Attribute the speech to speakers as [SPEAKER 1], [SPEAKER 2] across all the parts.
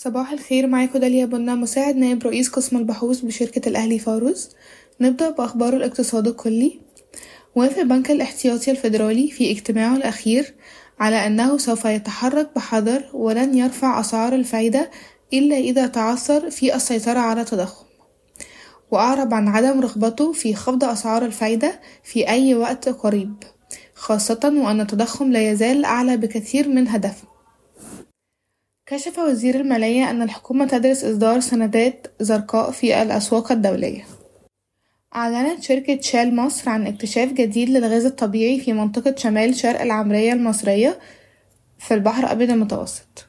[SPEAKER 1] صباح الخير معاكم داليا بنا مساعد نائب رئيس قسم البحوث بشركة الأهلي فاروس نبدأ بأخبار الاقتصاد الكلي. وافق البنك الاحتياطي الفيدرالي في اجتماعه الأخير على أنه سوف يتحرك بحذر ولن يرفع أسعار الفايدة إلا إذا تعثر في السيطرة على التضخم. وأعرب عن عدم رغبته في خفض أسعار الفايدة في أي وقت قريب خاصة وأن التضخم لا يزال أعلى بكثير من هدفه. كشف وزير المالية أن الحكومة تدرس إصدار سندات زرقاء في الأسواق الدولية. أعلنت شركة شال مصر عن اكتشاف جديد للغاز الطبيعي في منطقة شمال شرق العمرية المصرية في البحر الأبيض المتوسط.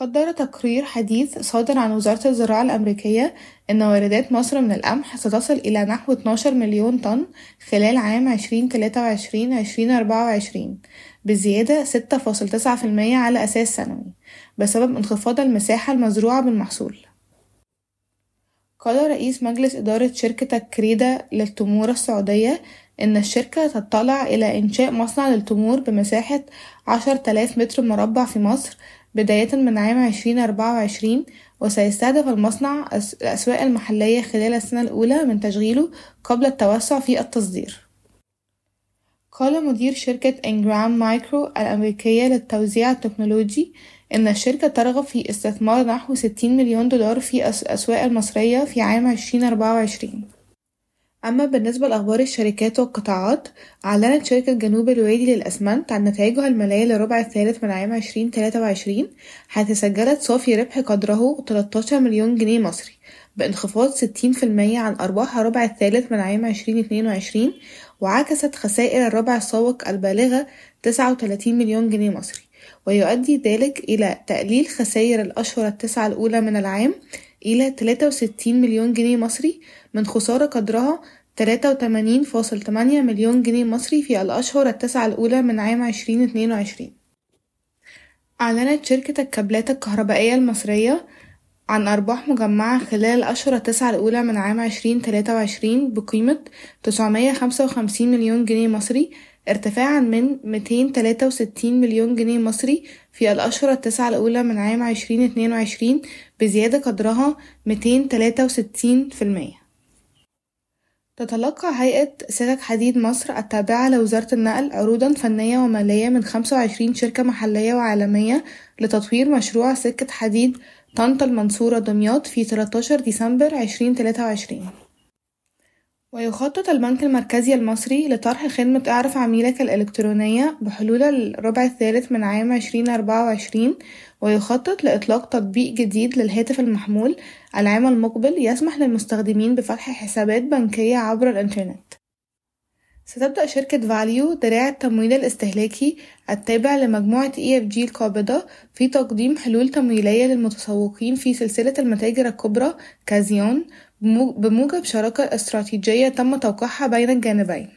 [SPEAKER 1] قدر تقرير حديث صادر عن وزارة الزراعة الأمريكية إن واردات مصر من القمح ستصل إلى نحو 12 مليون طن خلال عام 2023-2024 بزيادة 6.9% على أساس سنوي بسبب انخفاض المساحة المزروعة بالمحصول. قال رئيس مجلس إدارة شركة كريدة للتمور السعودية إن الشركة تطلع إلى إنشاء مصنع للتمور بمساحة عشر تلاف متر مربع في مصر بداية من عام عشرين أربعة وعشرين وسيستهدف المصنع الأسواق المحلية خلال السنة الأولى من تشغيله قبل التوسع في التصدير. قال مدير شركة إنجرام مايكرو الأمريكية للتوزيع التكنولوجي إن الشركة ترغب في استثمار نحو ستين مليون دولار في الأسواق المصرية في عام عشرين أربعة وعشرين. أما بالنسبة لأخبار الشركات والقطاعات أعلنت شركة جنوب الوادي للأسمنت عن نتائجها المالية للربع الثالث من عام عشرين تلاتة وعشرين حيث سجلت صافي ربح قدره تلتاشر مليون جنيه مصري بانخفاض ستين في المية عن أرباح الربع الثالث من عام عشرين اتنين وعشرين وعكست خسائر الربع السابق البالغة تسعة وتلاتين مليون جنيه مصري ويؤدي ذلك إلى تقليل خسائر الأشهر التسعة الأولى من العام إلى تلاتة وستين مليون جنيه مصري من خسارة قدرها 83.8 مليون جنيه مصري في الأشهر التسعة الأولى من عام 2022 أعلنت شركة الكابلات الكهربائية المصرية عن أرباح مجمعة خلال الأشهر التسعة الأولى من عام 2023 بقيمة 955 مليون جنيه مصري ارتفاعا من 263 مليون جنيه مصري في الأشهر التسعة الأولى من عام 2022 بزيادة قدرها 263% تتلقى هيئة سكك حديد مصر التابعة لوزارة النقل عروضا فنية ومالية من خمسة وعشرين شركة محلية وعالمية لتطوير مشروع سكة حديد طنطا المنصورة دمياط في 13 ديسمبر عشرين تلاتة وعشرين. ويخطط البنك المركزي المصري لطرح خدمة أعرف عميلك الإلكترونية بحلول الربع الثالث من عام عشرين أربعة وعشرين ويخطط لإطلاق تطبيق جديد للهاتف المحمول العام المقبل يسمح للمستخدمين بفتح حسابات بنكية عبر الإنترنت. ستبدأ شركة فاليو دراع التمويل الاستهلاكي التابع لمجموعة EFG القابضة في تقديم حلول تمويلية للمتسوقين في سلسلة المتاجر الكبرى كازيون بموجب شراكة استراتيجية تم توقيعها بين الجانبين.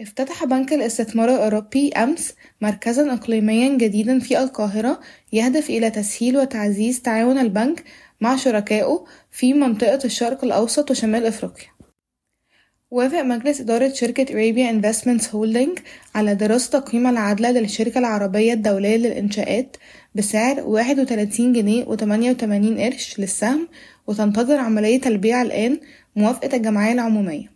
[SPEAKER 1] افتتح بنك الاستثمار الأوروبي أمس مركزا إقليميا جديدا في القاهرة يهدف إلى تسهيل وتعزيز تعاون البنك مع شركائه في منطقة الشرق الأوسط وشمال أفريقيا. وافق مجلس إدارة شركة Arabia Investments Holding على دراسة القيمة العادلة للشركة العربية الدولية للإنشاءات بسعر واحد وتلاتين جنيه وتمانية وتمانين قرش للسهم وتنتظر عملية البيع الآن موافقة الجمعية العمومية.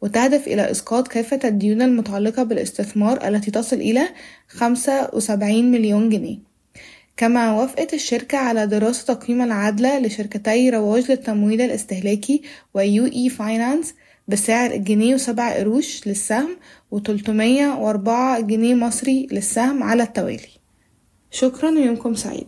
[SPEAKER 1] وتهدف إلى إسقاط كافة الديون المتعلقة بالاستثمار التي تصل إلى خمسة وسبعين مليون جنيه. كما وافقت الشركة على دراسة القيمة العادلة لشركتي رواج للتمويل الاستهلاكي و UE Finance بسعر جنيه وسبع قروش للسهم وتلتمية وأربعة جنيه مصري للسهم على التوالي. شكرا ويومكم سعيد.